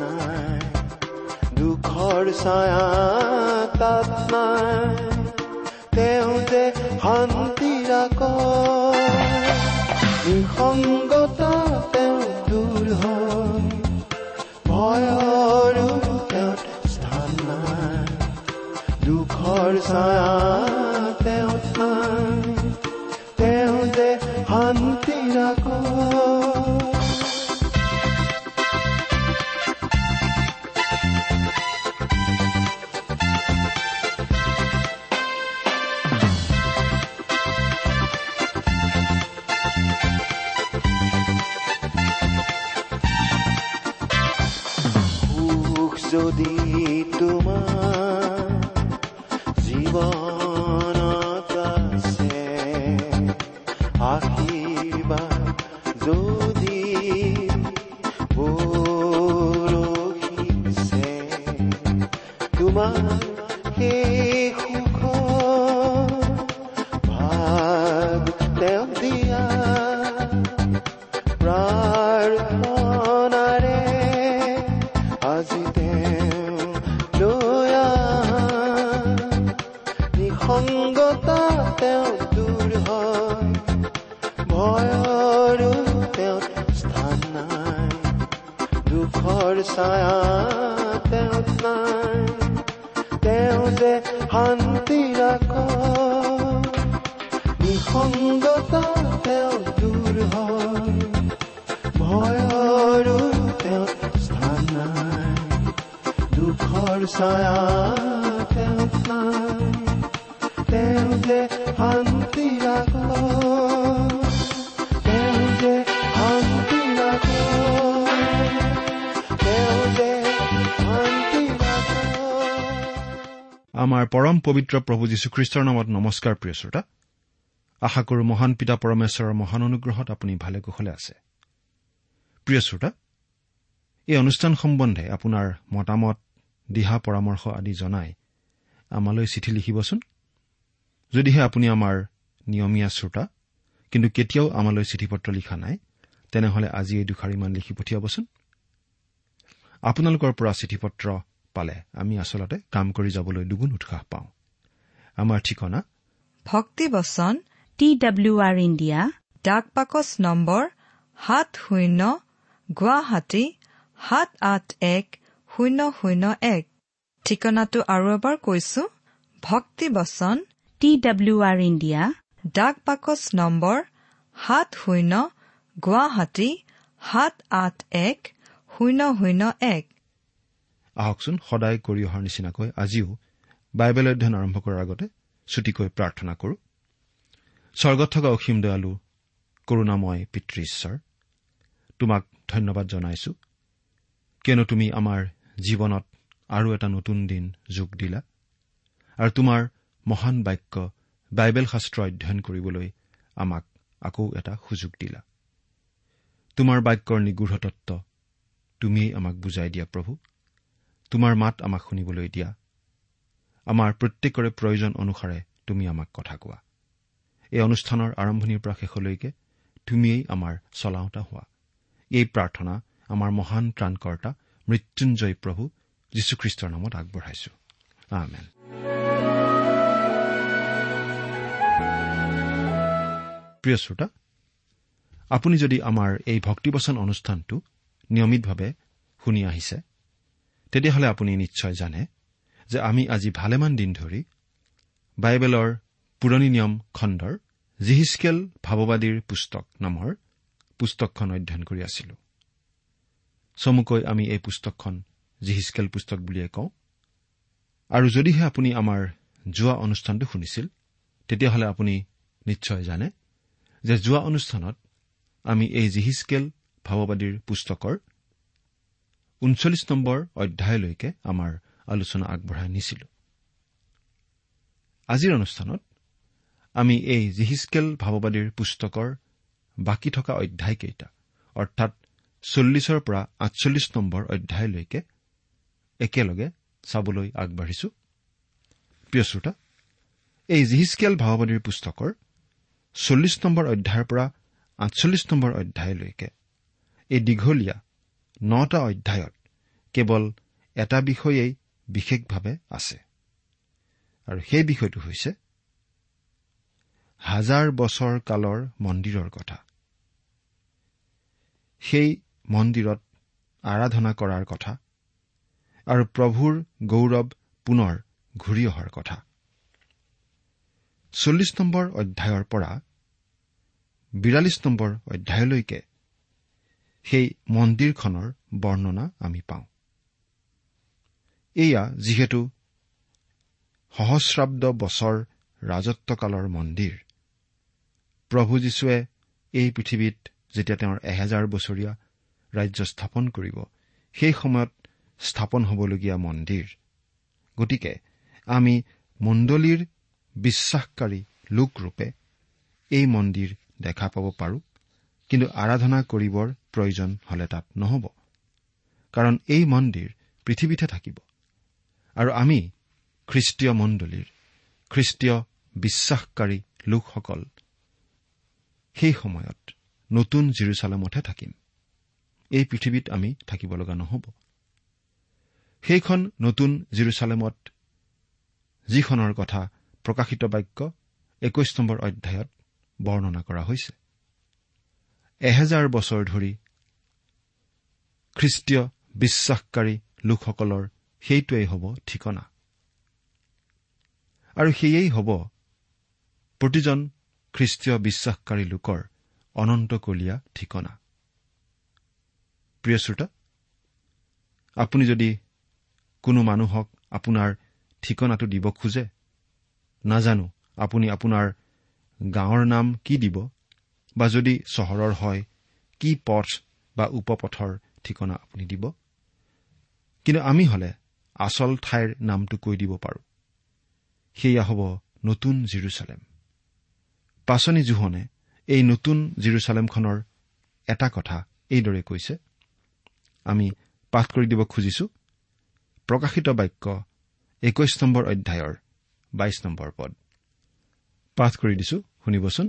নাই। দুখৰ ছায়া তাত নাই তেওঁ যে শান্তি ৰাখ আশীৰ্বাদ যে শান্তি আমাৰ পৰম পবিত্ৰ প্ৰভু যীশুখ্ৰীষ্টৰ নামত নমস্কাৰ প্ৰিয় শ্ৰোতা। আশা কৰো মহান পিতা পৰমেশ্বৰৰ মহান অনুগ্ৰহত আপুনি ভালে কুশলে আছে। প্ৰিয় শ্ৰোতা এই অনুষ্ঠান সম্বন্ধে আপোনাৰ মতামত দিহা পৰামৰ্শ আদি জনাই আমালৈ চিঠি লিখিবচোন। যদিহে আপুনি আমাৰ নিয়মীয়া শ্ৰোতা কিন্তু কেতিয়াও আমালৈ চিঠি পত্ৰ লিখা নাই তেনেহলে আজি এই দুষাৰিমান লিখি পঠিয়াবচোন। আপোনালোকৰ পৰা চিঠি পত্ৰ পালে আমি আচলতে কাম কৰি যাবলৈ দুগুণ উৎসাহ পাওঁ। আমাৰ ঠিকনা? ভক্তিবচন টি ডাব্লিউ আৰ ইণ্ডিয়া ডাক পাকচ নম্বৰ সাত শূন্য গুৱাহাটী সাত আঠ এক শূন্য শূন্য এক। ঠিকনাটো আৰু এবাৰ কৈছো ভক্তিবচন টি ডাব্লিউ আৰ ইণ্ডিয়া ডাক পাকচ নম্বৰ সাত শূন্য গুৱাহাটী সাত আঠ এক শূন্য শূন্য এক। আহকচোন সদায় কৰি অহাৰ নিচিনাকৈ আজিও বাইবেল অধ্যয়ন আৰম্ভ কৰাৰ আগতে ছুটিকৈ প্ৰাৰ্থনা কৰোঁ। স্বৰ্গত থকা অসীম দয়ালু কৰোণাময় পিতৃ ঈশ্বৰ তোমাক ধন্যবাদ জনাইছো। কিয়নো তুমি আমাৰ জীৱনত আৰু এটা নতুন দিন যোগ দিলা আৰু তোমাৰ মহান বাক্য বাইবেল শাস্ত্ৰ অধ্যয়ন কৰিবলৈ আমাক আকৌ এটা সুযোগ দিলা। তোমাৰ বাক্যৰ নিগৃঢ় তত্ব তুমিয়েই আমাক বুজাই দিয়া প্ৰভু। তোমাৰ মাত আমাক শুনিবলৈ দিয়া। আমাৰ প্ৰত্যেকৰে প্ৰয়োজন অনুসাৰে তুমি আমাক কথা কোৱা। এই অনুষ্ঠানৰ আৰম্ভণিৰ পৰা শেষলৈকে তুমিয়েই আমাৰ চলাওঁতা হোৱা। এই প্ৰাৰ্থনা আমাৰ মহান ত্ৰাণকৰ্তা মৃত্যুঞ্জয় প্ৰভু যীশুখ্ৰীষ্টৰ নামত আগবঢ়াইছো। আমেন। প্ৰিয় শ্ৰোতা আপুনি যদি আমাৰ এই ভক্তিবচন অনুষ্ঠানটো নিয়মিতভাৱে শুনি আহিছে তেতিয়াহ'লে আপুনি নিশ্চয় জানে যে আমি আজি ভালেমান দিন ধৰি বাইবেলৰ পুৰণি নিয়ম খণ্ডৰ জিহিচকেল ভাৱবাদীৰ পুস্তক নামৰ পুস্তকখন অধ্যয়ন কৰি আছিলো। চমুকৈ আমি এই পুস্তকখন জিহিচকেল পুস্তক বুলিয়ে কওঁ। আৰু যদিহে আপুনি আমাৰ যোৱা অনুষ্ঠানটো শুনিছিল তেতিয়াহ'লে আপুনি নিশ্চয় জানে যে যোৱা অনুষ্ঠানত আমি এই জিহিচকেল ভাৱবাদীৰ পুস্তকৰ ঊনচল্লিছ নম্বৰ অধ্যায়লৈকে আমাৰ আলোচনা আগবঢ়াই নিছিলো। আজিৰ অনুষ্ঠানত আমি এই জিহিচকেল ভাৱবাদীৰ পুস্তকৰ বাকী থকা অধ্যায়কেইটা অৰ্থাৎ চল্লিছৰ পৰা আঠচল্লিছ নম্বৰ অধ্যায়লৈকে একেলগে চাবলৈ আগবাঢ়িছো। প্ৰিয় শ্ৰোতা এই জিহিচকেল ভাৱবাদীৰ পুস্তকৰ চল্লিছ নম্বৰ অধ্যায়ৰ পৰা আঠচল্লিছ নম্বৰ অধ্যায়লৈকে। এই দীঘলীয়া নটা অধ্যায়ত কেৱল এটা বিষয়েই বিশেষভাৱে আছে। আৰু সেই বিষয়টো হৈছে হাজাৰ বছৰ কালৰ মন্দিৰৰ কথা। সেই মন্দিৰত আৰাধনা কৰাৰ কথা আৰু প্ৰভুৰ গৌৰৱ পুনৰ ঘূৰি অহাৰ কথা। চল্লিছ নম্বৰ অধ্যায়ৰ পৰা বিৰাল্লিছ নম্বৰ অধ্যায়লৈকে সেই মন্দিৰখনৰ বৰ্ণনা আমি পাওঁ। এয়া যিহেতু সহস্ৰাব্দ বছৰ ৰাজত্বকালৰ মন্দিৰ। প্ৰভু যীশুৱে এই পৃথিৱীত যেতিয়া তেওঁৰ এহেজাৰ বছৰীয়া ৰাজ্য স্থাপন কৰিব সেই সময়ত স্থাপন হ'বলগীয়া মন্দিৰ। গতিকে আমি মণ্ডলীৰ বিশ্বাসকাৰী লোকৰূপে এই মন্দিৰ দেখা পাব পাৰোঁ। কিন্তু আৰাধনা কৰিবৰ প্ৰয়োজন হলে তাত নহ'ব। কাৰণ এই মন্দিৰ পৃথিৱীতহে থাকিব। আৰু আমি খ্ৰীষ্টীয় মণ্ডলীৰ খ্ৰীষ্টীয় বিশ্বাসকাৰী লোকসকল সেই সময়ত নতুন জিৰচালামতহে থাকিম। এই পৃথিৱীত আমি থাকিব লগা নহ'ব। সেইখন নতুন জিৰচালেমত যিখনৰ কথা প্ৰকাশিত বাক্য একৈশ নম্বৰ অধ্যায়ত বৰ্ণনা কৰা হৈছে। এহেজাৰ বছৰ ধৰি খ্ৰীষ্টীয় বিশ্বাসকাৰী লোকসকলৰ সেইটোৱেই হ'ব ঠিকনা। আৰু সেয়েই হ'ব প্ৰতিজন খ্ৰীষ্টীয় বিশ্বাসকাৰী লোকৰ অনন্তকলীয়া ঠিকনা। প্ৰিয় শ্ৰোতা আপুনি যদি কোনো মানুহক আপোনাৰ ঠিকনাটো দিব খোজে নাজানো আপুনি আপোনাৰ গাঁৱৰ নাম কি দিব? বা যদি চহৰৰ হয় কি পথ বা উপপথৰ ঠিকনা আপুনি দিব? কিন্তু আমি হলে আচল ঠাইৰ নামটো কৈ দিব পাৰোঁ। সেয়া হ'ব নতুন জিৰচালেম। পাচনি জোহনে এই নতুন জিৰচালেমখনৰ এটা কথা এইদৰে কৈছে আমি পাঠ কৰি দিব খুজিছো। প্ৰকাশিত বাক্য একৈশ নম্বৰ অধ্যায়ৰ বাইশ নম্বৰ পদ। পাঠ কৰি দিছো শুনিবচোন।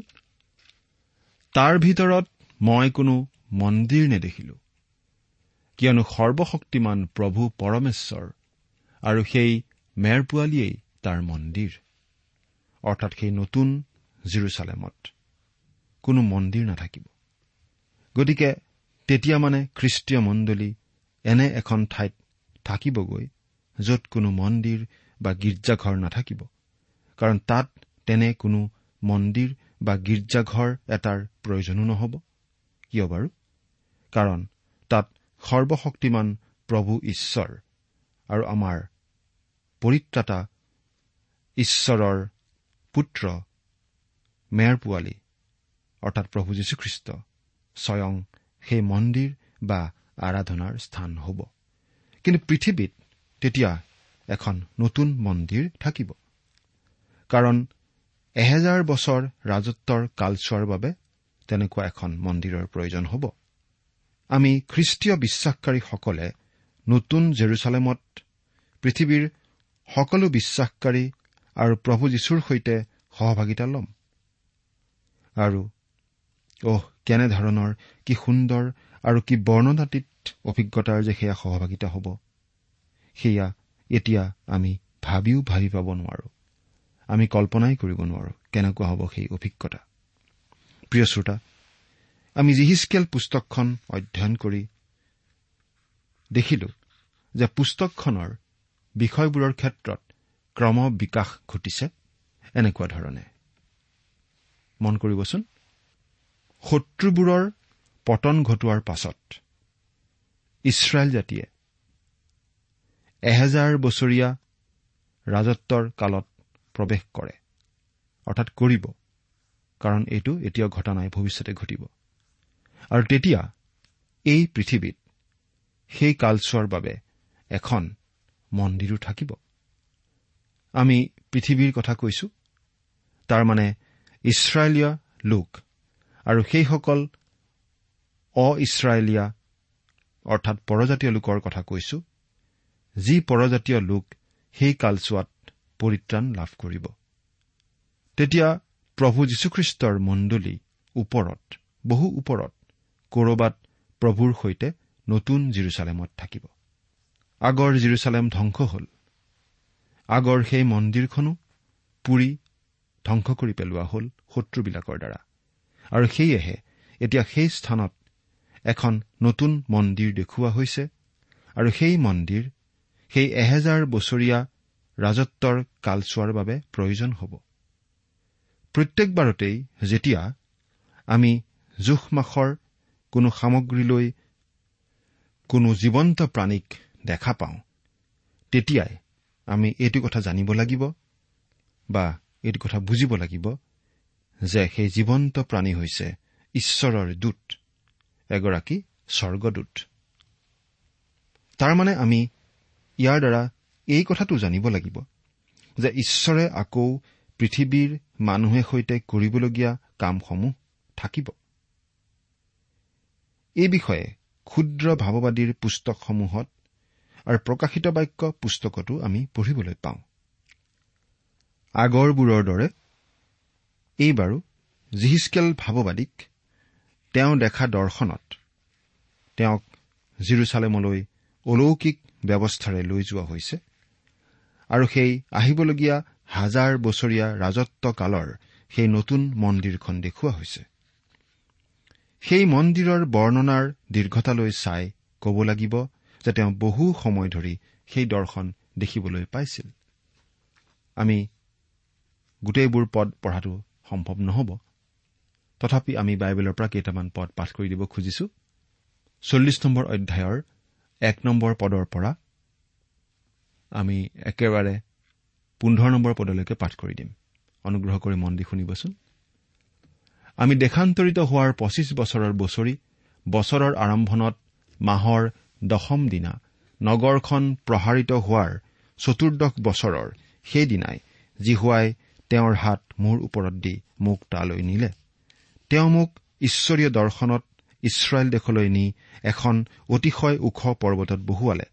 তাৰ ভিতৰত মই কোনো মন্দিৰ নেদেখিলো কিয়নো সৰ্বশক্তিমান প্ৰভু পৰমেশ্বৰ আৰু সেই মেৰ পোৱালীয়েই তাৰ মন্দিৰ অৰ্থাৎ সেই নতুন জিৰচালেমত। কোনো মন্দিৰ নাথাকিব। গতিকে তেতিয়া মানে খ্ৰীষ্টীয় মণ্ডলী এনে এখন ঠাইত থাকিবগৈ য'ত কোনো মন্দিৰ বা গীৰ্জাঘৰ নাথাকিব। কাৰণ তাত তেনে কোনো মন্দিৰ বা গীৰ্জাঘৰ এটাৰ প্ৰয়োজনো নহ'ব। কিয় বাৰু? কাৰণ তাত সৰ্বশক্তিমান প্ৰভু ঈশ্বৰ আৰু আমাৰ পৰিত্ৰাতা ঈশ্বৰৰ পুত্ৰ মেৰ পোৱালী অৰ্থাৎ প্ৰভু যীশুখ্ৰীষ্ট স্বয়ং সেই মন্দিৰ বা আৰাধনাৰ স্থান হ'ব। কিন্তু পৃথিৱীত তেতিয়া এখন নতুন মন্দিৰ থাকিব। কাৰণ এহেজাৰ বছৰ ৰাজত্বৰ কালচোৱাৰ বাবে তেনেকুৱা এখন মন্দিৰৰ প্ৰয়োজন হ'ব। আমি খ্ৰীষ্টীয় বিশ্বাসকাৰীসকলে নতুন জেৰুচালেমত পৃথিৱীৰ সকলো বিশ্বাসকাৰী আৰু প্ৰভু যীশুৰ সৈতে সহভাগিতা ল'ম। আৰু অহ কেনেধৰণৰ কি সুন্দৰ আৰু কি বৰ্ণনাতীত অভিজ্ঞতাৰ যে সেয়া সহভাগিতা হ'ব। সেয়া এতিয়া আমি ভাবিও ভাবি পাব নোৱাৰো। আমি কল্পনাই কৰিব নোৱাৰো কেনেকুৱা হ'ব সেই অভিজ্ঞতা। প্ৰিয় শ্ৰোতা আমি জিহিচকেল পুস্তকখন অধ্যয়ন কৰি দেখিলো যে পুস্তকখনৰ বিষয়বোৰৰ ক্ষেত্ৰত ক্ৰম বিকাশ ঘটিছে এনেকুৱা ধৰণে। মন কৰিবচোন। শত্ৰুবোৰৰ পতন ঘটোৱাৰ পাছত ইছৰাইল জাতিয়ে এহেজাৰ বছৰীয়া ৰাজত্বৰ কালত প্ৰৱেশ কৰে। অৰ্থাৎ কৰিব। কাৰণ এইটো এতিয়াও ঘটা নাই ভৱিষ্যতে ঘটিব। আৰু তেতিয়া এই পৃথিৱীত সেই কালচোৱাৰ বাবে এখন মন্দিৰো থাকিব। আমি পৃথিৱীৰ কথা কৈছো। তাৰমানে ইছৰাইলীয় লোক আৰু সেইসকল অ ইছৰাইলীয়া অৰ্থাৎ পৰজাতীয় লোকৰ কথা কৈছো। যি পৰজাতীয় লোক সেই কালচোৱাত পৰিত্ৰাণ লাভ কৰিব। তেতিয়া প্ৰভু যীশুখ্ৰীষ্টৰ মণ্ডলী ওপৰত বহু ওপৰত ক'ৰবাত প্ৰভুৰ সৈতে নতুন জিৰচালেমত থাকিব। আগৰ জিৰচালেম ধ্বংস হ'ল। আগৰ সেই মন্দিৰখনো পুৰি ধ্বংস কৰি পেলোৱা হ'ল শত্ৰুবিলাকৰ দ্বাৰা। আৰু সেয়েহে এতিয়া সেই স্থানত এখন নতুন মন্দিৰ দেখুওৱা হৈছে আৰু সেই মন্দিৰ সেই এহেজাৰ বছৰীয়া ৰাজত্বৰ কালচোৱাৰ বাবে প্ৰয়োজন হ'ব। প্ৰত্যেকবাৰতেই যেতিয়া আমি জোখ মাখৰ কোনো সামগ্ৰীলৈ কোনো জীৱন্ত প্ৰাণীক দেখা পাওঁ তেতিয়াই আমি এইটো কথা জানিব লাগিব বা এইটো কথা বুজিব লাগিব যে সেই জীৱন্ত প্ৰাণী হৈছে ঈশ্বৰৰ দূত এগৰাকী স্বৰ্গদূত। তাৰমানে আমি ইয়াৰ দ্বাৰা এই কথাটো জানিব লাগিব যে ঈশ্বৰে আকৌ পৃথিৱীৰ মানুহে সৈতে কৰিবলগীয়া কামসমূহ থাকিব। এই বিষয়ে ক্ষুদ্ৰ ভাৱবাদীৰ পুস্তকসমূহত আৰু প্ৰকাশিত বাক্য পুস্তকতো আমি পঢ়িবলৈ পাওঁ। আগৰবোৰৰ দৰে এইবাৰো জিহিচকেল ভাৱবাদীক তেওঁ দেখা দৰ্শনত তেওঁক জিৰচালেমলৈ অলৌকিক ব্যৱস্থাৰে লৈ যোৱা হৈছে। আৰু সেই আহিবলগীয়া হাজাৰ বছৰীয়া ৰাজত্ব কালৰ সেই নতুন মন্দিৰখন দেখুওৱা হৈছে। সেই মন্দিৰৰ বৰ্ণনাৰ দীৰ্ঘতালৈ চাই ক'ব লাগিব যে তেওঁ বহু সময় ধৰি সেই দৰ্শন দেখিবলৈ পাইছিল। আমি গোটেইবোৰ পদ পঢ়াটো সম্ভৱ নহ'ব। তথাপি আমি বাইবেলৰ পৰা কেইটামান পদ পাঠ কৰি দিব খুজিছো। চল্লিছ নম্বৰ অধ্যায়ৰ এক নম্বৰ পদৰ পৰা আমি একেবাৰে পোন্ধৰ নম্বৰ পদলৈকে পাঠ কৰি দিম। অনুগ্ৰহ কৰি মন দি শুনিবচোন। আমি দেশান্তৰিত হোৱাৰ পঁচিছ বছৰৰ বছৰি বছৰৰ আৰম্ভণত মাহৰ দশম দিনা নগৰখন প্ৰসাৰিত হোৱাৰ চতুৰ্দশ বছৰৰ সেইদিনাই জিহুৱাই তেওঁৰ হাত মোৰ ওপৰত দি মোক তালৈ নিলে। তেওঁ মোক ঈশ্বৰীয় দৰ্শনত ইছৰাইল দেশলৈ নি এখন অতিশয় ওখ পৰ্বতত বহুৱালে।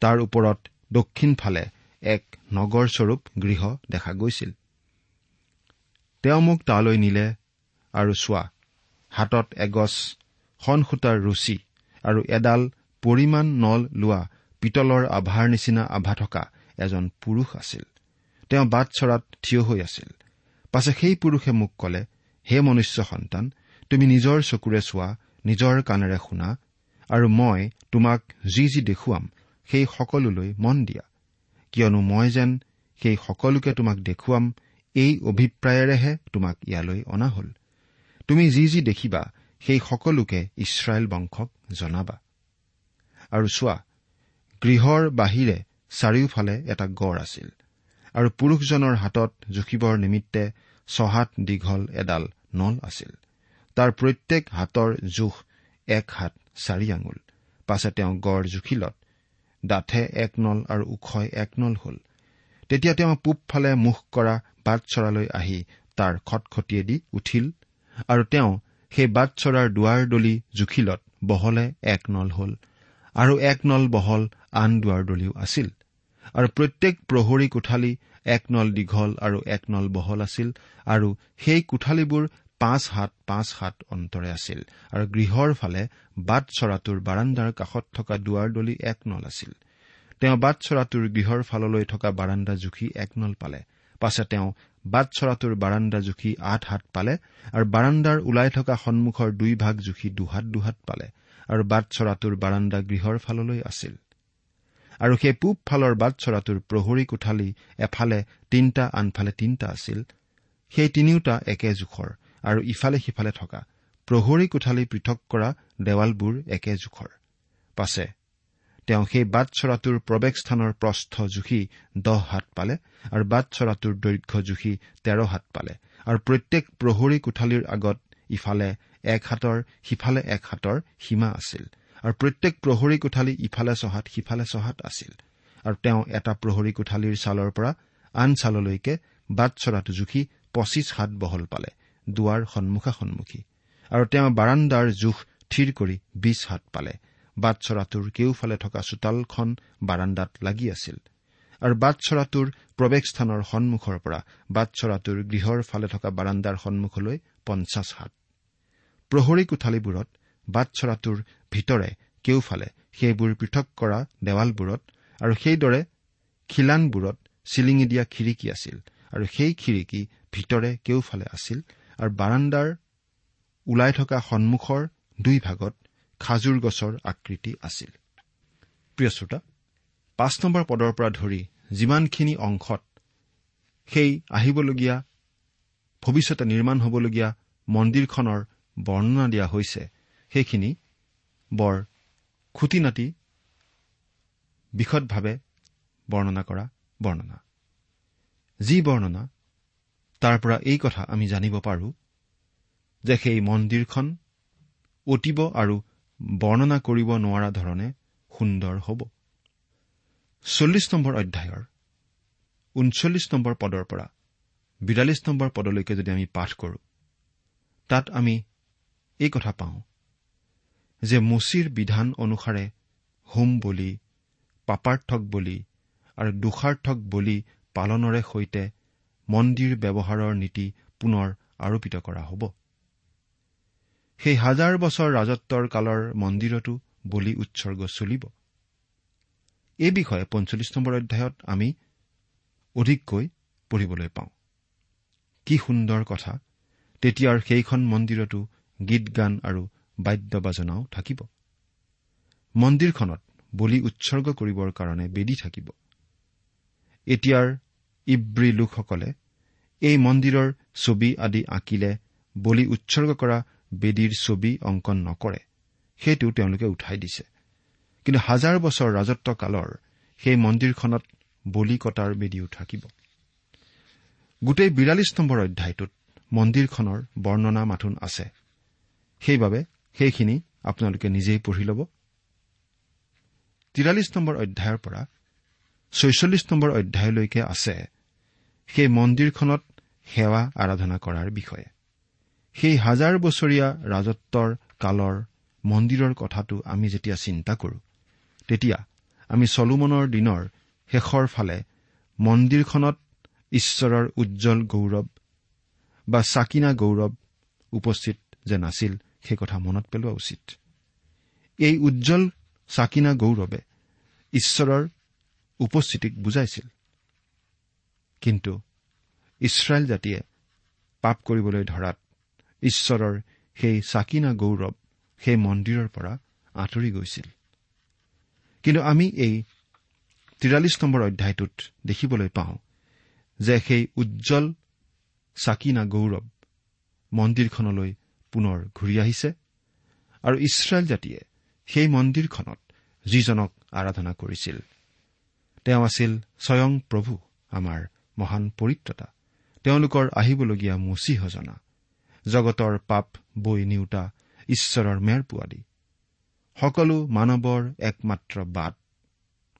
তাৰ ওপৰত দক্ষিণ ফালে এক নগৰস্বৰূপ গৃহ দেখা গৈছিল। তেওঁ মোক তালৈ নিলে আৰু চোৱা হাতত এগছ সূতাৰ ৰুচি আৰু এডাল পৰিমাণ নল লোৱা পিতলৰ আভাৰ নিচিনা আভা থকা এজন পুৰুষ আছিল। তেওঁ বাট চৰাত থিয় হৈ আছিল। পাছে সেই পুৰুষে মোক কলে হে মনুষ্য সন্তান তুমি নিজৰ চকুৰে চোৱা নিজৰ কাণেৰে শুনা আৰু মই তোমাক যি যি দেখুৱাম সেই সকলোলৈ মন দিয়া। কিয়নো মই যেন সেই সকলোকে তোমাক দেখুৱাম এই অভিপ্ৰায়েৰেহে তোমাক ইয়ালৈ অনা হল। তুমি যি যি দেখিবা সেই সকলোকে ইছৰাইল বংশক জনাবা। আৰু চোৱা গৃহৰ বাহিৰে চাৰিওফালে এটা গড় আছিল আৰু পুৰুষজনৰ হাতত জুখিবৰ নিমিত্তে ছহাত দীঘল এডাল নল আছিল। তাৰ প্ৰত্যেক হাতৰ জোখ এক হাত চাৰি আঙুল। পাছে তেওঁ গড় জুখিলত ডাঠে এক নল আৰু ওখই এক নল হল। তেতিয়া তেওঁ পূবফালে মুখ কৰা বাটচৰালৈ আহি তাৰ খটখটিয়েদি উঠিল আৰু তেওঁ সেই বাটচৰাৰ দুৱাৰ দলি জুখিলত বহলে এক নল হল আৰু এক নল বহল আন দুৱাৰ দলিও আছিল। আৰু প্ৰত্যেক প্ৰহৰী কোঠালী এক নল দীঘল আৰু এক নল বহল আছিল আৰু সেই কোঠালীবোৰ পাঁচ হাত পাঁচ হাত অন্তৰে আছিল আৰু গৃহৰ ফালে বাট চৰাটোৰ বাৰাণ্ডাৰ কাষত থকা দুৱাৰ দলি এক নল আছিল। তেওঁ বাট চৰাটোৰ গৃহৰ ফাললৈ থকা বাৰাণ্ডা জুখি এক নল পালে। পাছে তেওঁ বাট চৰাটোৰ বাৰাণ্ডা জুখি আঠ হাত পালে আৰু বাৰাণ্ডাৰ ওলাই থকা সন্মুখৰ দুই ভাগ জুখি দুহাত দুহাত পালে আৰু বাট চৰাটোৰ বাৰাণ্ডা গৃহৰ ফাললৈ আছিল। আৰু সেই পূব ফালৰ বাট চৰাটোৰ প্ৰহৰী কোঠালী এফালে তিনিটা আনফালে তিনিটা আছিল। সেই তিনিওটা একে জোখৰ। আৰু ইফালে সিফালে থকা প্ৰহৰী কোঠালী পৃথক কৰা দেৱালবোৰ একে জোখৰ। পাছে তেওঁ সেই বাট চৰাটোৰ প্ৰৱেশস্থানৰ প্ৰস্থ জুখি দহ হাত পালে আৰু বাট চৰাটোৰ দৈৰ্ঘ্য জুখি তেৰ হাত পালে আৰু প্ৰত্যেক প্ৰহৰী কোঠালীৰ আগত ইফালে এক হাতৰ সিফালে এক হাতৰ সীমা আছিল আৰু প্ৰত্যেক প্ৰহৰী কোঠালী ইফালে চহাত সিফালে চহাত আছিল আৰু তেওঁ এটা প্ৰহৰী কোঠালীৰ ছালৰ পৰা আন ছাললৈকে বাট চৰাটো জুখি পঁচিছ হাত বহল পালে। দুৱাৰ সন্মুখা সন্মুখী। আৰু তেওঁ বাৰাণ্ডাৰ জোখ থিৰ কৰি বিছ হাত পালে। বাট চৰাটোৰ কেওফালে থকা চোতালখন বাৰাণ্ডাত লাগি আছিল। আৰু বাট চৰাটোৰ প্ৰৱেশস্থানৰ সন্মুখৰ পৰা বাট চৰাটোৰ গৃহৰ ফালে থকা বাৰাণ্ডাৰ সন্মুখলৈ পঞ্চাছ হাত। প্ৰহৰী কোঠালীবোৰত বাট চৰাটোৰ ভিতৰে কেওফালে সেইবোৰ পৃথক কৰা দেৱালবোৰত আৰু সেইদৰে খিলানবোৰত চিলিঙি দিয়া খিৰিকী আছিল। আৰু সেই খিৰিকী ভিতৰে কেওফালে আছিল আৰু বাৰাণ্ডাৰ ওলাই থকা সন্মুখৰ দুই ভাগত খাজুৰ গছৰ আকৃতি আছিল। প্ৰিয় শ্ৰোতা পাঁচ নম্বৰ পদৰ পৰা ধৰি যিমানখিনি অংশত সেই আহিবলগীয়া ভৱিষ্যতে নিৰ্মাণ হ'বলগীয়া মন্দিৰখনৰ বৰ্ণনা দিয়া হৈছে সেইখিনি বৰ খুটি নাটি বিশদভাৱে বৰ্ণনা কৰা বৰ্ণনা। যি বৰ্ণনা তাৰ পৰা এই কথা আমি জানিব পাৰো যে সেই মন্দিৰখন অতিব আৰু বৰ্ণনা কৰিব নোৱাৰা ধৰণে সুন্দৰ হ'ব। চল্লিছ নম্বৰ অধ্যায়ৰ ঊনচল্লিছ নম্বৰ পদৰ পৰা বিৰাল্লিছ নম্বৰ পদলৈকে যদি আমি পাঠ কৰোঁ তাত আমি এই কথা পাওঁ যে মুচিৰ বিধান অনুসাৰে হোম বলি পাপাৰ্থক বলি আৰু দোষাৰ্থক বলি পালনৰে সৈতে মন্দিৰ ব্যৱহাৰৰ নীতি পুনৰ আৰোপিত কৰা হ'ব। সেই হাজাৰ বছৰ ৰাজত্বৰ কালৰ মন্দিৰতো বলি উৎসৰ্গ চলিব। এই বিষয়ে পঞ্চল্লিছ নম্বৰ অধ্যায়ত আমি অধিককৈ পঢ়িবলৈ পাওঁ। কি সুন্দৰ কথা তেতিয়াৰ সেইখন মন্দিৰতো গীত গান আৰু বাদ্য বাজনাও থাকিব। মন্দিৰখনত বলি উৎসৰ্গ কৰিবৰ কাৰণে বেদী থাকিব। এতিয়াৰ ইব্ৰী লোকসকলে এই মন্দিৰৰ ছবি আদি আঁকিলে বলি উৎসৰ্গ কৰা বেদীৰ ছবি অংকন নকৰে সেইটো তেওঁলোকে উঠাই দিছে। কিন্তু হাজাৰ বছৰ ৰাজত্ব কালৰ সেই মন্দিৰখনত বলি কটাৰ বেদীও থাকিব। গোটেই বিৰাল্লিছ নম্বৰ অধ্যায়টোত মন্দিৰখনৰ বৰ্ণনা মাথোন আছে। সেইবাবে সেইখিনি আপোনালোকে নিজেই পঢ়ি ল'ব। তিৰাল্লিছ নম্বৰ অধ্যায়ৰ পৰা ছয়চল্লিছ নম্বৰ অধ্যায়লৈকে আছে সেই মন্দিৰখনত সেৱা আৰাধনা কৰাৰ বিষয়ে। সেই হাজাৰ বছৰীয়া ৰাজত্বৰ কালৰ মন্দিৰৰ কথাটো আমি যেতিয়া চিন্তা কৰোঁ তেতিয়া আমি চলোমনৰ দিনৰ শেষৰ ফালে মন্দিৰখনত ঈশ্বৰৰ উজ্জ্বল গৌৰৱ বা চাকিনা গৌৰৱ উপস্থিত যে নাছিল সেই কথা মনত পেলোৱা উচিত। এই উজ্জ্বল চাকিনা গৌৰৱে ঈশ্বৰৰ উপস্থিতিক বুজাইছিল। কিন্তু ইছৰাইল জাতিয়ে পাপ কৰিবলৈ ধৰাত ঈশ্বৰৰ সেই চাকিনা গৌৰৱ সেই মন্দিৰৰ পৰা আঁতৰি গৈছিল। কিন্তু আমি এই তিৰাল্লিছ নম্বৰ অধ্যায়টোত দেখিবলৈ পাওঁ যে সেই উজ্জ্বল চাকিনা গৌৰৱ মন্দিৰখনলৈ পুনৰ ঘূৰি আহিছে আৰু ইছৰাইল জাতিয়ে সেই মন্দিৰখনত যিজনক আৰাধনা কৰিছিল তেওঁ আছিল স্বয়ং প্ৰভু আমাৰ মহান পৰিত্ৰতা। তেওঁলোকৰ আহিবলগীয়া মচি সজনা জগতৰ পাপ বৈ নিওতা ঈশ্বৰৰ মেৰ পোৱালি সকলো মানৱৰ একমাত্ৰ বাট।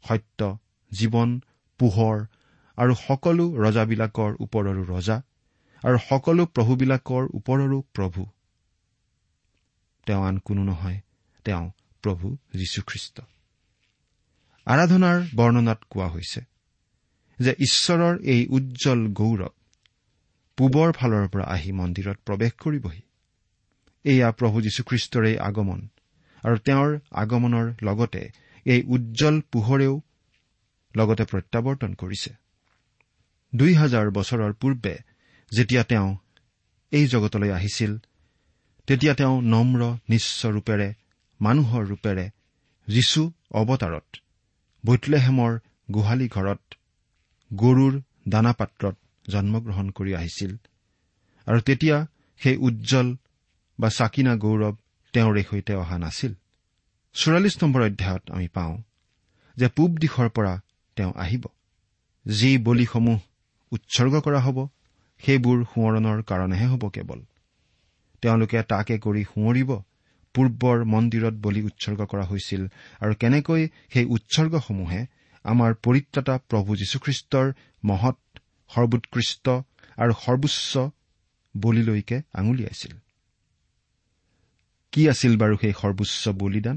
সত্য জীৱন পোহৰ আৰু সকলো ৰজাবিলাকৰ ওপৰৰো ৰজা আৰু সকলো প্ৰভুবিলাকৰ ওপৰৰো প্ৰভু। তেওঁ আন কোনো নহয় তেওঁ প্ৰভু যীশুখ্ৰীষ্ট। আৰাধনাৰ বৰ্ণনাত কোৱা হৈছে যে ঈশ্বৰৰ এই উজ্জ্বল গৌৰৱ পূবৰ ফালৰ পৰা আহি মন্দিৰত প্ৰৱেশ কৰিবহি। এয়া প্ৰভু যীশুখ্ৰীষ্টৰে আগমন আৰু তেওঁৰ আগমনৰ লগতে এই উজ্জ্বল পোহৰেও লগতে প্ৰত্যাৱৰ্তন কৰিছে। দুই হাজাৰ বছৰৰ পূৰ্বে যেতিয়া তেওঁ এই জগতলৈ আহিছিল তেতিয়া তেওঁ নম্ৰ নিশ্চ ৰূপেৰে মানুহৰ ৰূপেৰে যীশু অৱতাৰত বৈতলেহেমৰ গোহালি ঘৰত গৰুৰ দানা পাত্ৰত জন্মগ্ৰহণ কৰি আহিছিল। আৰু তেতিয়া সেই উজ্জ্বল বা চাকিনা গৌৰৱ তেওঁৰে সৈতে অহা নাছিল। চৌৰাল্লিছ নম্বৰ অধ্যায়ত আমি পাওঁ যে পূব দিশৰ পৰা তেওঁ আহিব। যি বলিসমূহ উৎসৰ্গ কৰা হ'ব সেইবোৰ সোঁৱৰণৰ কাৰণেহে হ'ব কেৱল। তেওঁলোকে তাকে কৰি সোঁৱৰিব পূৰ্বৰ মন্দিৰত বলি উৎসৰ্গ কৰা হৈছিল আৰু কেনেকৈ সেই উৎসৰ্গসমূহে আমাৰ পৰিত্ৰাতা প্ৰভু যীশুখ্ৰীষ্টৰ মহৎ সৰ্বোৎকৃষ্ট আৰু সৰ্বোচ্চ বলিলৈকে আঙুলিয়াইছিল কি আছিল বাৰু সেই সৰ্বোচ্চ বলিদান?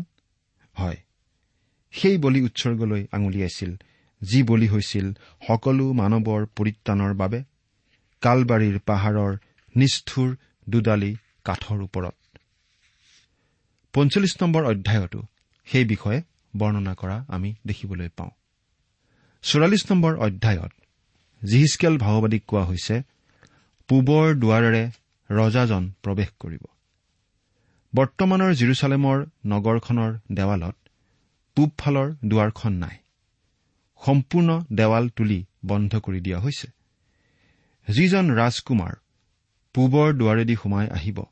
হয় সেই বলি উৎসৰ্গলৈ আঙুলিয়াইছিল যি বলি হৈছিল সকলো মানৱৰ পৰিত্ৰাণৰ বাবে কালবাৰীৰ পাহাৰৰ নিষ্ঠুৰ দুডালি কাঠৰ ওপৰত। পঞ্চল্লিছ নম্বৰ অধ্যায়তো সেই বিষয়ে বৰ্ণনা কৰা আমি দেখিবলৈ পাওঁ। চৌৰাল্লিছ নম্বৰ অধ্যায়ত জিহিচকেল ভাওবাদীক কোৱা হৈছে পূবৰ দুৱাৰেৰে ৰজাজন প্ৰৱেশ কৰিব। বৰ্তমানৰ জিৰচালেমৰ নগৰখনৰ দেৱালত পূবফালৰ দুৱাৰখন নাই। সম্পূৰ্ণ দেৱাল তুলি বন্ধ কৰি দিয়া হৈছে। যিজন ৰাজকুমাৰ পূবৰ দুৱাৰেদি সোমাই আহিব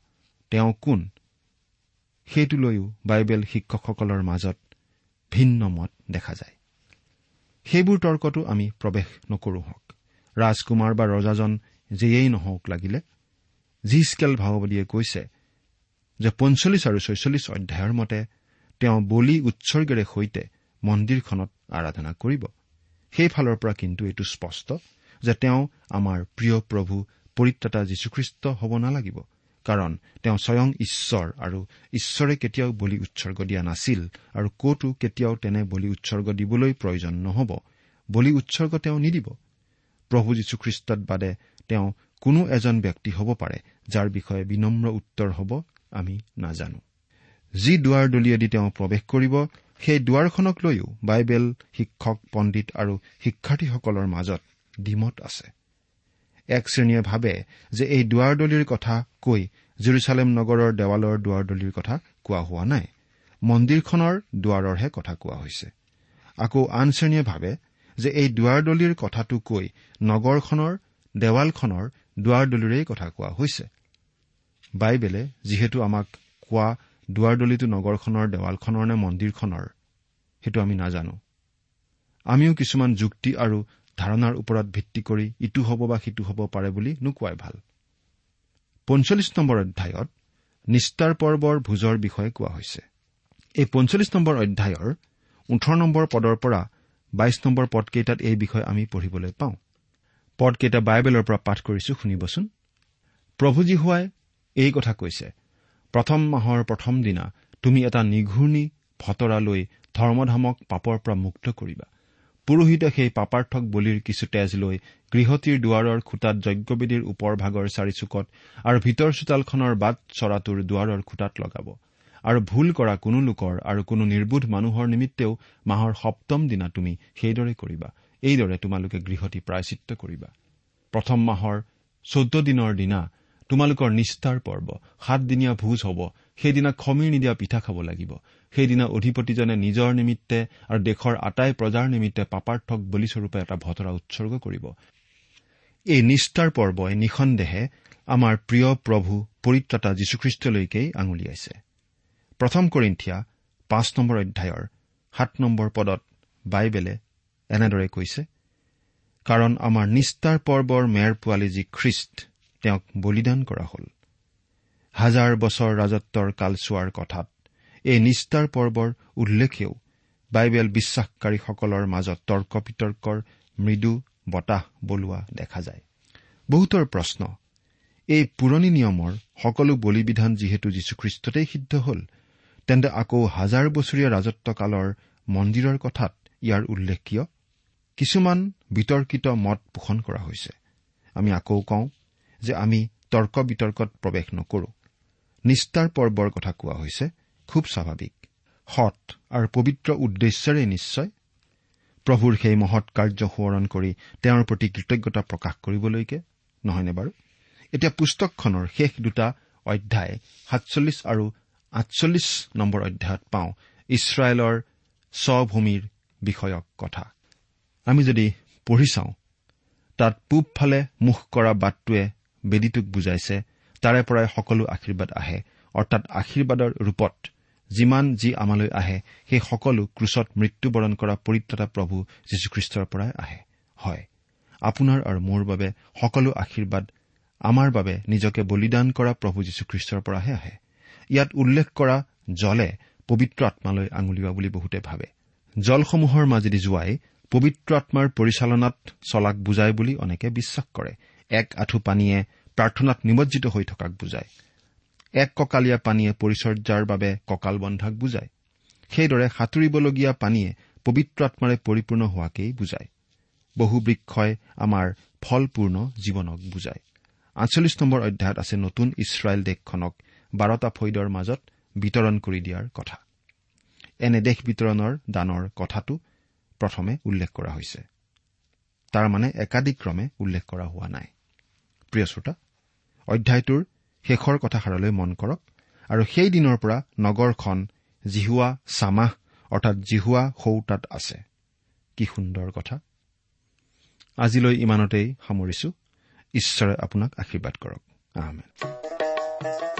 তেওঁ কোন? সেইটো লৈও বাইবেল শিক্ষকসকলৰ মাজত ভিন্ন মত দেখা যায়। সেইবোৰ তৰ্কতো আমি প্ৰৱেশ নকৰো হওক। ৰাজকুমাৰ বা ৰজাজন যিয়েই নহওক লাগিলে জিস্কেল ভাওবাদীয়ে কৈছে যে পঞ্চল্লিছ আৰু ছয়চল্লিছ অধ্যায়ৰ মতে তেওঁ বলি উৎসৰ্গেৰে সৈতে মন্দিৰখনত আৰাধনা কৰিব। সেইফালৰ পৰা কিন্তু এইটো স্পষ্ট যে তেওঁ আমাৰ প্ৰিয় প্ৰভু পৰিত্ৰাতা যীশুখ্ৰীষ্ট হ'ব নালাগিব। কাৰণ তেওঁ স্বয়ং ঈশ্বৰ আৰু ঈশ্বৰে কেতিয়াও বলি উৎসৰ্গ দিয়া নাছিল আৰু কতো কেতিয়াও তেনে বলি উৎসৰ্গ দিবলৈ প্ৰয়োজন নহ'ব। বলি উৎসৰ্গ তেওঁ নিদিব। প্ৰভু যীশুখ্ৰীষ্টত বাদে তেওঁ কোনো এজন ব্যক্তি হ'ব পাৰে যাৰ বিষয়ে বিনম্ৰ উত্তৰ হ'ব আমি নাজানো। যি দুৱাৰ দলিয়েদি তেওঁ প্ৰৱেশ কৰিব সেই দুৱাৰখনক লৈও বাইবেল শিক্ষক পণ্ডিত আৰু শিক্ষাৰ্থীসকলৰ মাজত দ্বিমত আছে। এক শ্ৰেণীয়ে ভাবে যে এই দুৱাৰদলিৰ কথা কৈ জেৰুচালেম নগৰৰ দেৱালৰ দুৱাৰদলিৰ কথা কোৱা হোৱা নাই। মন্দিৰখনৰ দুৱাৰৰহে কথা কোৱা হৈছে। আকৌ আন শ্ৰেণীয়ে ভাবে যে এই দুৱাৰদলিৰ কথাটো কৈ নগৰখনৰ দেৱালখনৰ দুৱাৰদলিৰেই কথা কোৱা হৈছে। বাইবেলে যিহেতু আমাক কোৱা দুৱাৰদলিটো নগৰখনৰ দেৱালখনৰ নে মন্দিৰখনৰ সেইটো আমি নাজানো। আমিও কিছুমান যুক্তি আৰু ধাৰণাৰ ওপৰত ভিত্তি কৰি ইটো হ'ব বা সিটো হ'ব পাৰে বুলি নোকোৱাই ভাল। পঞ্চল্লিছ নম্বৰ অধ্যায়ত নিষ্ঠাৰ পৰ্বৰ ভোজৰ বিষয়ে কোৱা হৈছে। এই পঞ্চল্লিছ নম্বৰ অধ্যায়ৰ ওঠৰ নম্বৰ পদৰ পৰা বাইশ নম্বৰ পদকেইটাত এই বিষয়ে আমি পঢ়িবলৈ পাওঁ। পদকেইটা বাইবেলৰ পৰা পাঠ কৰিছো শুনিবচোন। প্ৰভুজী হোৱাই এই কথা কৈছে প্ৰথম মাহৰ প্ৰথম দিনা তুমি এটা নিঘূৰ্ণি ফতৰা লৈ ধৰ্মধামক পাপৰ পৰা মুক্ত কৰিবা। পুৰোহিতে সেই পাপাৰ্থক বলিৰ কিছু তেজ লৈ গৃহতীৰ দুৱাৰৰ খুটাত যজ্ঞবেদীৰ ওপৰ ভাগৰ চাৰিচুকত আৰু ভিতৰ চোতালখনৰ বাট চৰাটোৰ দুৱাৰৰ খুটাত লগাব। আৰু ভুল কৰা কোনো লোকৰ আৰু কোনো নিৰ্বোধ মানুহৰ নিমিত্তেও মাহৰ সপ্তম দিনা তুমি সেইদৰে কৰিবা। এইদৰে তোমালোকে গৃহতী প্ৰায়চিত্ৰ কৰিবা। প্ৰথম মাহৰ চৈধ্য দিনৰ দিনা তোমালোকৰ নিষ্ঠাৰ পৰ্ব সাতদিনীয়া ভোজ হ'ব। সেইদিনা খমিৰ নিদিয়া পিঠা খাব লাগিব সেইদিনা অধিপতিজনে নিজৰ নিমিত্তে আৰু দেশৰ আটাই প্ৰজাৰ নিমিত্তে পাপাৰ্থক বলিস্বৰূপে এটা ভতৰা উৎসৰ্গ কৰিব। এই নিষ্ঠাৰ পৰ্বই নিঃসন্দেহে আমাৰ প্ৰিয় প্ৰভু পৰিত্ৰতা যীশুখ্ৰীষ্টলৈকেই আঙুলিয়াইছে প্ৰথম কৰিন্ঠিয়া পাঁচ নম্বৰ অধ্যায়ৰ সাত নম্বৰ পদত বাইবেলে এনেদৰে কৈছে কাৰণ আমাৰ নিষ্ঠাৰ পৰ্বৰ মেৰ পোৱালী যি খ্ৰীষ্ট তেওঁক বলিদান কৰা হ'ল। হাজাৰ বছৰ ৰাজত্বৰ কালচোৱাৰ কথাত। এই নিষ্ঠাৰ পৰ্বৰ উল্লেখেও বাইবেল বিশ্বাসকাৰীসকলৰ মাজত তৰ্ক বিতৰ্কৰ মৃদু বতাহ বলোৱা দেখা যায়। বহুতৰ প্ৰশ্ন এই পুৰণি নিয়মৰ সকলো বলিবিধান যিহেতু যীশুখ্ৰীষ্টতেই সিদ্ধ হ'ল তেন্তে আকৌ হাজাৰ বছৰীয়া ৰাজত্বকালৰ মন্দিৰৰ কথাত ইয়াৰ উল্লেখ কিয়? কিছুমান বিতৰ্কিত মত পোষণ কৰা হৈছে। আমি আকৌ কওঁ যে আমি তৰ্ক বিতৰ্কত প্ৰৱেশ নকৰো। নিষ্ঠাৰ পৰ্বৰ কথা কোৱা হৈছে খুব স্বাভাৱিক। সৎ আৰু পবিত্ৰ উদ্দেশ্যৰে নিশ্চয়। প্ৰভুৰ সেই মহৎ কাৰ্য সোঁৱৰণ কৰি তেওঁৰ প্ৰতি কৃতজ্ঞতা প্ৰকাশ কৰিবলৈকে নহয়নে বাৰু? এতিয়া পুস্তকখনৰ শেষ দুটা অধ্যায় সাতচল্লিছ আৰু আঠচল্লিছ নম্বৰ অধ্যায়ত পাওঁ ইছৰাইলৰ স্বভূমিৰ বিষয়ক কথা। আমি যদি পঢ়ি চাওঁ তাত পূবফালে মুখ কৰা বাটটোৱে বেদীটোক বুজাইছে তাৰে পৰাই সকলো আশীৰ্বাদ আহে। অৰ্থাৎ আশীৰ্বাদৰ ৰূপত যিমান যি আমালৈ আহে সেই সকলো ক্ৰুচত মৃত্যুবৰণ কৰা পৰিত্ৰতা প্ৰভু যীশুখ্ৰীষ্টৰ পৰাই আহে। হয় আপোনাৰ আৰু মোৰ বাবে সকলো আশীৰ্বাদ আমাৰ বাবে নিজকে বলিদান কৰা প্ৰভু যীশুখ্ৰীষ্টৰ পৰাহে আহে। ইয়াত উল্লেখ কৰা জলে পবিত্ৰ আত্মালৈ আঙুলিওৱা বুলি বহুতে ভাবে। জলসমূহৰ মাজেদি যোৱাই পবিত্ৰ আত্মাৰ পৰিচালনাত চলাক বুজায় বুলি অনেকে বিশ্বাস কৰে। এক আঁঠু পানীয়ে প্ৰাৰ্থনাত নিমজ্জিত হৈ থকাক বুজায়। এক কঁকালীয়া পানীয়ে পৰিচৰ্যাৰ বাবে কঁকাল বন্ধাক বুজায়। সেইদৰে সাঁতুৰিবলগীয়া পানীয়ে পবিত্ৰ আত্মাৰে পৰিপূৰ্ণ হোৱাকেই বুজায়। বহু বৃক্ষই আমাৰ ফলপূৰ্ণ জীৱনক বুজায়। আঠচল্লিছ নম্বৰ অধ্যায়ত আছে নতুন ইছৰাইল দেশখনক বাৰটা ফৈদৰ মাজত বিতৰণ কৰি দিয়াৰ কথা। এনে দেশ বিতৰণৰ দানৰ কথাটো প্ৰথমে উল্লেখ কৰা হৈছে। তাৰ মানে একাধিক্ৰমে উল্লেখ কৰা হোৱা নাই। প্ৰিয় শ্ৰোতা অধ্যায়টোৰ শেষৰ কথাষাৰলৈ মন কৰক আৰু সেই দিনৰ পৰা নগৰখন জিহুৱা চামাহ অৰ্থাৎ জিহুৱা সৌ তাত আছে। কি সুন্দৰ কথা। আজিলৈ ইমানতেই সামৰিছো। ঈশ্বৰে আপোনাক আশীৰ্বাদ কৰক। আহমেদ।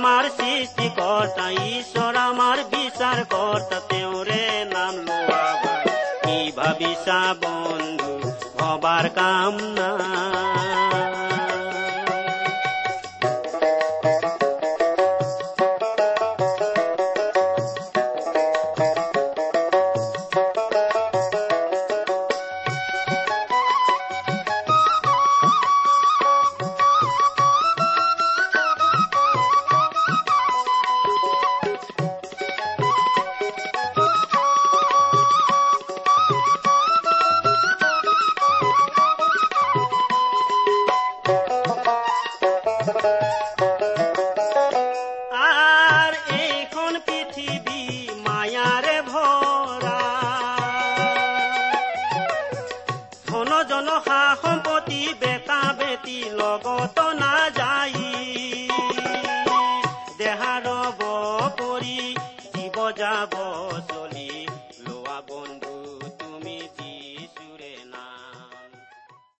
আমার সৃষ্টি কর্তা, ঈশ্বর আমার বিচার কর্তা তেওরে নাম লোয়া কি ভাবিসা বন্ধু, হবার কাম না